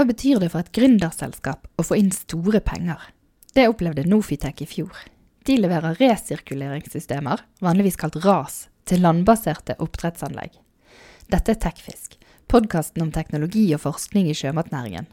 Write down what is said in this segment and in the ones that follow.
Hva betyr det for et gründerselskap å få inn store penger? Det opplevde Nofitek i fjor. De leverer resirkuleringssystemer, vanligvis kalt RAS, til landbaserte oppdrettsanlegg. Dette er Tekfisk, podkasten om teknologi og forskning i sjømatnæringen.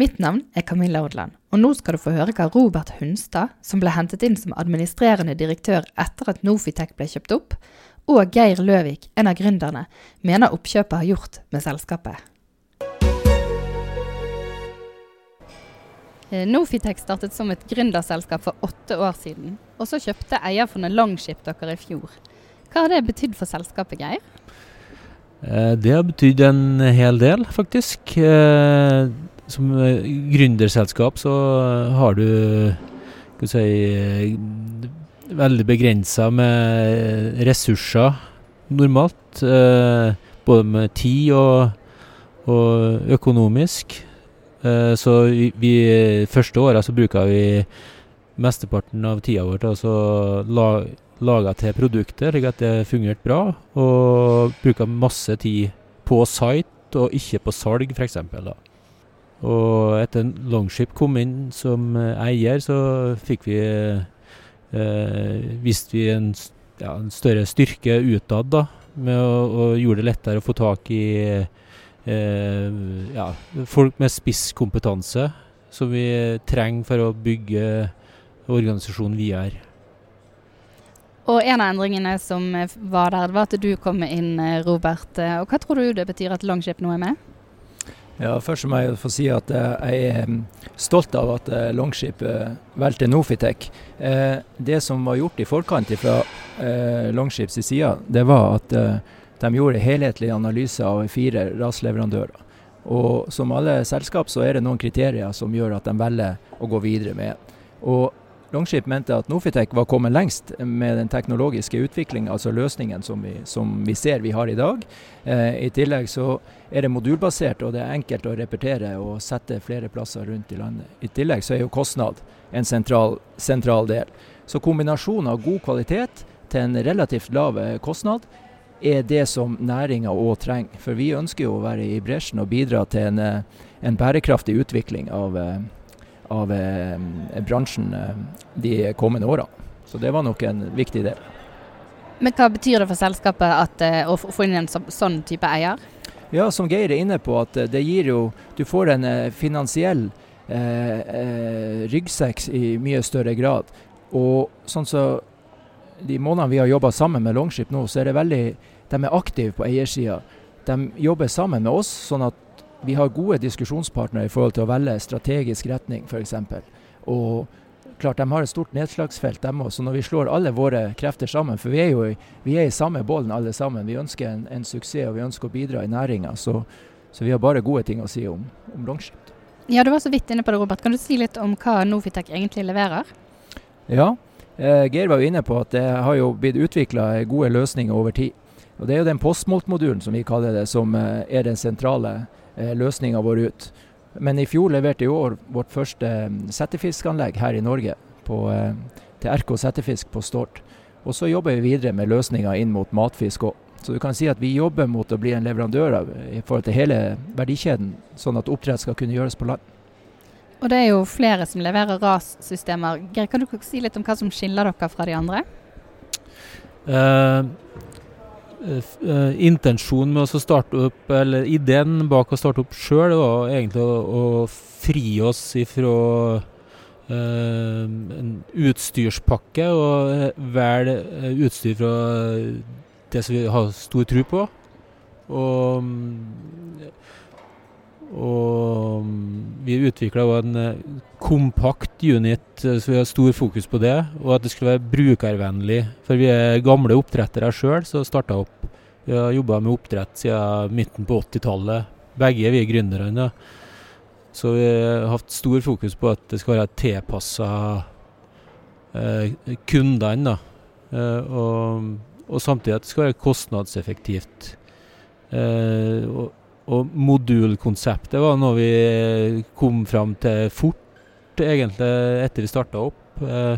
Mitt navn er Camilla Odland, og nå skal du få høre hva Robert Hunstad, som ble hentet inn som administrerende direktør etter at Nofitek ble kjøpt opp, og Geir Løvik, en av gründerne, mener oppkjøpet har gjort med selskapet. Eh, Nofitec startet som et gründerselskap for åtte år siden, og så kjøpte eierfondet Longship dere i fjor. Hva har det betydd for selskapet, Geir? Eh, det har betydd en hel del, faktisk. Eh, som gründerselskap så har du si, veldig begrensa med ressurser normalt. Både med tid og, og økonomisk. Eh, så vi, vi første åra så bruka vi mesteparten av tida vår til å la, lage til produkter, slik at det fungerte bra. Og bruka masse tid på site og ikke på salg, f.eks. Og etter Longship kom inn som eier, så fikk vi eh, viste vi en, ja, en, større styrke utad, da. Med å, og gjorde det lettere å få tak i eh, ja, folk med spisskompetanse som vi trenger for å bygge organisasjonen vi er. Og En av endringene som var der, var at du kom inn, Robert. Og Hva tror du det betyr at Longship nå er med? Ja, Først må jeg få si at jeg er stolt av at Longship valgte Nofitek. Det som var gjort i forkant fra Longships side, det var at de gjorde helhetlig analyse av fire rasleverandører. Og som alle selskap så er det noen kriterier som gjør at de velger å gå videre med. Og Longship mente at Nofitec var kommet lengst med den teknologiske utviklingen, altså løsningen som vi, som vi ser vi har i dag. Eh, I tillegg så er det modulbasert, og det er enkelt å repetere og sette flere plasser rundt i landet. I tillegg så er jo kostnad en sentral, sentral del. Så kombinasjonen av god kvalitet til en relativt lav kostnad er det som næringa òg trenger. For vi ønsker jo å være i bresjen og bidra til en, eh, en bærekraftig utvikling av, eh, av eh, bransjen de kommende årene. Så det var nok en viktig del. Men Hva betyr det for selskapet at, å få inn en sånn type eier? Ja, Som Geir er inne på, at det gir jo Du får en finansiell eh, ryggsekk i mye større grad. Og sånn så de månedene vi har jobba sammen med Longship nå, så er det veldig de er aktive på eiersida. De jobber sammen med oss, sånn at vi har gode diskusjonspartnere i forhold til å velge strategisk retning, f.eks. Og klart, de har et stort nedslagsfelt, dem òg. Så når vi slår alle våre krefter sammen, for vi er jo i, vi er i samme bollen alle sammen. Vi ønsker en, en suksess og vi ønsker å bidra i næringa. Så, så, vi har bare gode ting å si om, om Longship. Ja, Du var så vidt inne på det, Robert. Kan du si litt om hva Nofitek egentlig leverer? Ja, Geir var jo inne på at det har jo blitt utvikla gode løsninger over tid. Og Det er jo den postmoltmodulen som vi kaller det, som eh, er den sentrale eh, løsninga vår ut. Men i fjor leverte i år vårt første settefiskanlegg her i Norge på, eh, til RK Settefisk på Stord. Og så jobber vi videre med løsninger inn mot matfisk òg. Så du kan si at vi jobber mot å bli en leverandør i forhold til hele verdikjeden, sånn at oppdrett skal kunne gjøres på land. Og det er jo flere som leverer RAS-systemer. Geir, kan du si litt om hva som skiller dere fra de andre? Uh, Uh, intensjonen med å starte opp, eller ideen bak å starte opp sjøl, var egentlig å, å, fri oss ifra uh, en utstyrspakke og velge utstyr fra det som vi har stor tro på. Og, og vi utvikla en kompakt unit, så vi har stor fokus på det. Og at det skulle være brukervennlig. For vi er gamle oppdrettere sjøl, så starta opp. Vi har jobba med oppdrett siden midten på 80-tallet. Begge vi er gründerne. Så vi har hatt stor fokus på at det skal være tilpassa eh, kundene. Eh, og, og, samtidig at det skal være kostnadseffektivt. Eh, og, og modulkonseptet var noe vi kom fram til fort egentlig etter vi starta opp. Eh,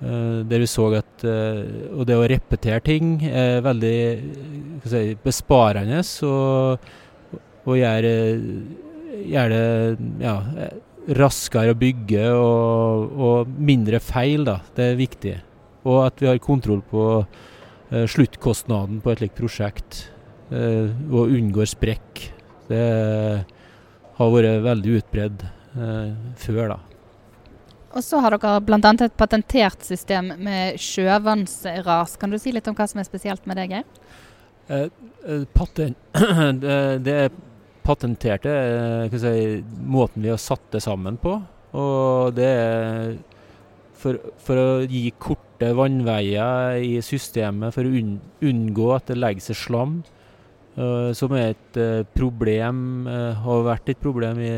eh, der vi så at eh, Og det å repetere ting er veldig si, besparende og, og gjør gjør det ja, raskere å bygge og, og, mindre feil. Da. Det er viktig. Og at vi har kontroll på sluttkostnaden på et slikt prosjekt. Uh, og unngår sprekk. Det har vært veldig utbredd uh, før, da. Og så har dere bl.a. et patentert system med sjøvannsras. Kan du si litt om hva som er spesielt med det, Geir? Eh, patent, det er patenterte er si, måten vi har satt det sammen på. Og det er for, for å gi korte vannveier i systemet for å unngå at det legger seg slam. Uh, som er et uh, problem, uh, har vært et problem i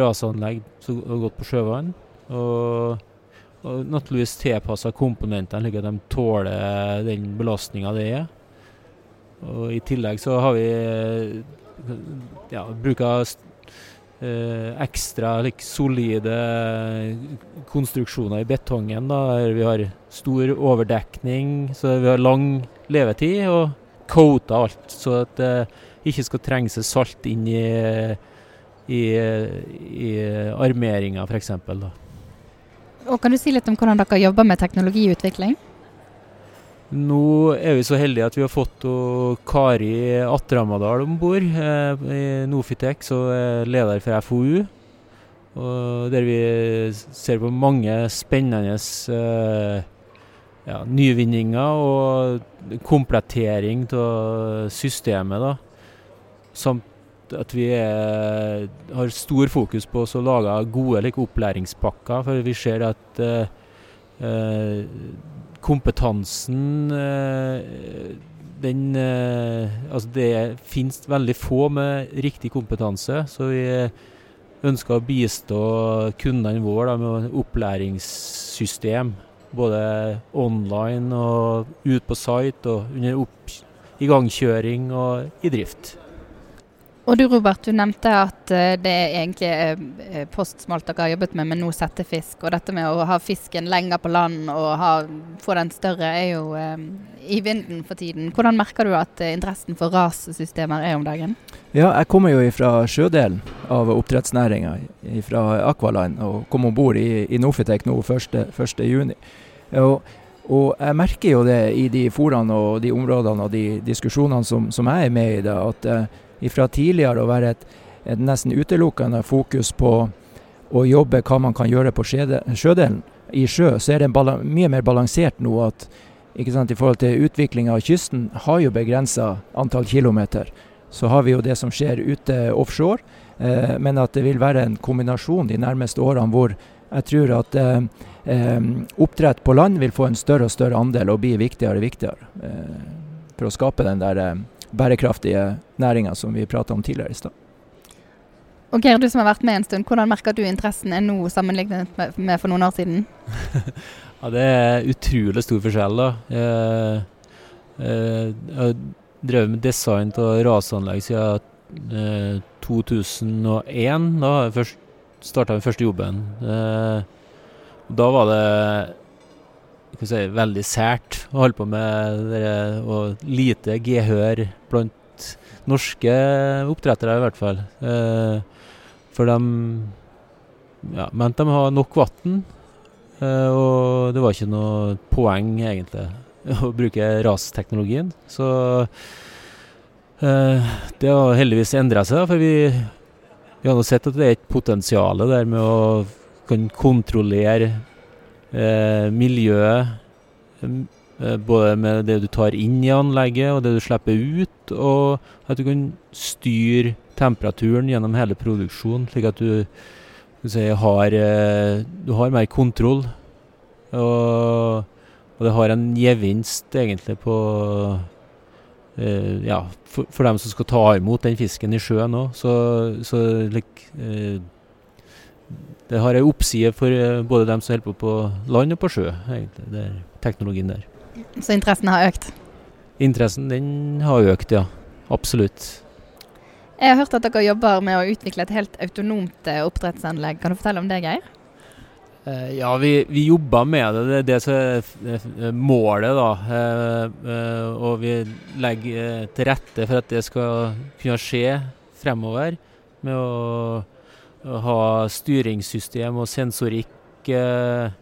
rasanlegg som har gått på sjøvann. Og, og naturligvis tilpassa komponentene slik at de tåler den belastninga det er. Og I tillegg så har vi ja, bruka eh, ekstra like, solide konstruksjoner i betongen. Da. Vi har stor overdekning, så vi har lang levetid. Og coata alt, så at det ikke skal trenge seg salt inn i, i, i armeringa f.eks. Og Kan du si litt om hvordan dere jobber med teknologiutvikling? Nå er vi så heldige at vi har fått Kari Atramadal om bord eh, i Nofitek, som er leder for FoU. Der vi ser på mange spennende eh, ja, nyvinninger og komplettering av systemet. da. Samt at vi er, har stor fokus på å lage gode like, opplæringspakker, for vi ser at eh, eh kompetansen eh, den eh, Altså det finnes veldig få med riktig kompetanse, så vi ønsker å bistå kundene våre da, med opplæringssystem. Både online og ut på site og under igangkjøring og i drift. Og du Robert, du nevnte at eh, det er egentlig postsmolt postsmalt dere har jobbet med, men nå settefisk. Og dette med å ha fisken lenger på land og ha, få den større er jo um, i vinden for tiden. Hvordan merker du at interessen for rassystemer er om dagen? Ja, jeg kommer jo fra sjødelen av oppdrettsnæringa, fra Aqualine, og kom om bord i, i Nofitek nå 1.6. Og, og jeg merker jo det i de foraene og de områdene og de diskusjonene som, som jeg er med i, det, at fra tidligere å være et, et, nesten utelukkende fokus på å jobbe hva man kan gjøre på sjødelen. I sjø så er det mye mer balansert nå at sant, i forhold til utviklinga av kysten har jo begrensa antall kilometer. Så har vi jo det som skjer ute offshore, eh, men at det vil være en kombinasjon de nærmeste årene hvor jeg tror at eh, eh, oppdrett på land vil få en større og større andel og bli viktigere og viktigere. Eh, for å skape den der eh, bærekraftige næringa som vi prata om tidligere i stad. Og Geir, du som har vært med en stund, hvordan merker du interessen er nå sammenlignet med for noen år siden? ja, Det er utrolig stor forskjell. da. Jeg, jeg, jeg har drevet med design av rasanlegg siden 2001. Eh, da jeg starta den første jobben. Eh, da var det si, veldig sært å holde på med dere, og lite gehør blant norske oppdrettere, i hvert fall. Eh, for de ja, mente de hadde nok vann, eh, og det var ikke noe poeng, egentlig, å bruke rasteknologien. Så eh, det har heldigvis endra seg, for vi, vi har nå sett at det er et potensial der med å kunne kontrollere miljøet. Eh, både med det du tar inn i anlegget og det du slipper ut, og at du kan styre temperaturen gjennom hele produksjonen, slik at du, si, har, eh, du har mer kontroll. Og, og, det har en gevinst egentlig på Uh, Ja, for, for, dem som skal ta imot den fisken i sjøen òg. Så, så like, uh, det har en oppside for uh, både dem som holder på på land og på sjø, egentlig, der, teknologien der. Så interessen har økt? Interessen den har økt, ja. Absolutt. Jeg har hørt at dere jobber med å utvikle et helt autonomt eh, oppdrettsanlegg. Kan du fortelle om det, Geir? Eh, ja, vi, vi, jobber med det. Det er det som er målet, da. og vi legger til rette for at det skal kunne skje fremover. med å, å ha styringssystem og sensorikk eh, eh,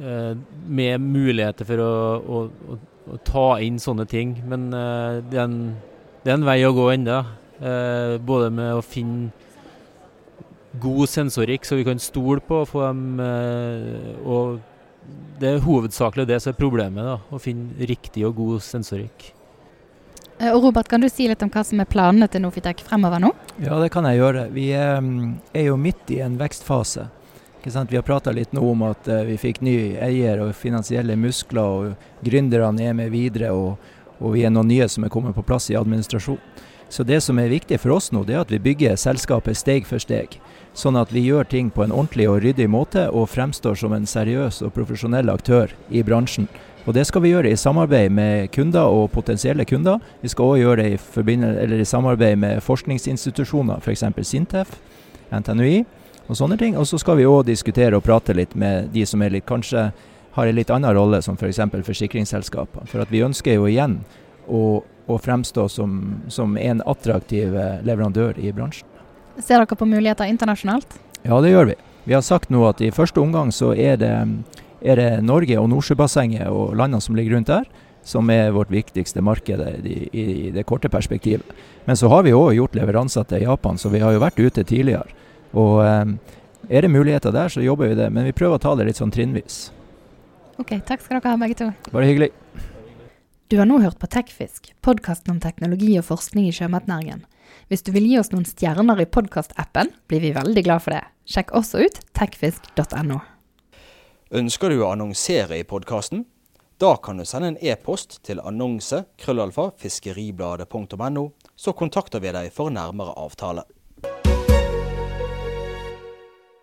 med muligheter for å, å, å, å, ta inn sånne ting. Men eh, det, er en, det, er en, vei å gå ennå. Eh, både med å finne god sensorikk, så vi kan stole på og få dem eh, og Det er hovedsakelig det som er problemet, da, å finne riktig og god sensorikk. Eh, og Robert, Kan du si litt om hva som er planene til Nofitek fremover nå? Ja, det kan jeg gjøre. Vi er, er jo midt i en vekstfase. Vi har prata litt nå om at uh, vi fikk ny eier og finansielle muskler, og gründerne er med videre, og, og vi er noen nye som er kommet på plass i administrasjon. Så det som er viktig for oss nå, det er at vi bygger selskapet steg for steg. Sånn at vi gjør ting på en ordentlig og ryddig måte og fremstår som en seriøs og profesjonell aktør i bransjen. Og Det skal vi gjøre i samarbeid med kunder og potensielle kunder. Vi skal òg gjøre det i, i, samarbeid med forskningsinstitusjoner, f.eks. Sintef, NTNUI og sånne ting. Og så skal vi òg diskutere og prate litt med de som litt, kanskje har en litt annen rolle, som f.eks. For forsikringsselskaper. For at vi ønsker jo igjen å, å fremstå som, som en attraktiv eh, leverandør i bransjen. Ser dere på muligheter internasjonalt? Ja, det gjør vi. Vi har sagt nå at i første omgang så er det, er det Norge og Nordsjøbassenget og landene som ligger rundt der, som er vårt viktigste marked i, i, i det korte perspektivet. Men så har vi òg gjort leveranser til Japan, så vi har jo vært ute tidligere. Og eh, er det muligheter der, så jobber vi det. Men vi prøver å ta det litt sånn trinnvis. Ok, takk skal dere ha begge to. Bare hyggelig. Du har nå hørt på Tekfisk, podkasten om teknologi og forskning i sjømatnæringen. Hvis du vil gi oss noen stjerner i podkastappen, blir vi veldig glad for det. Sjekk også ut techfisk.no. Ønsker du å annonsere i podkasten? Da kan du sende en e-post til annonse krøllalfa fiskeribladet.no, så kontakter vi deg for nærmere avtale.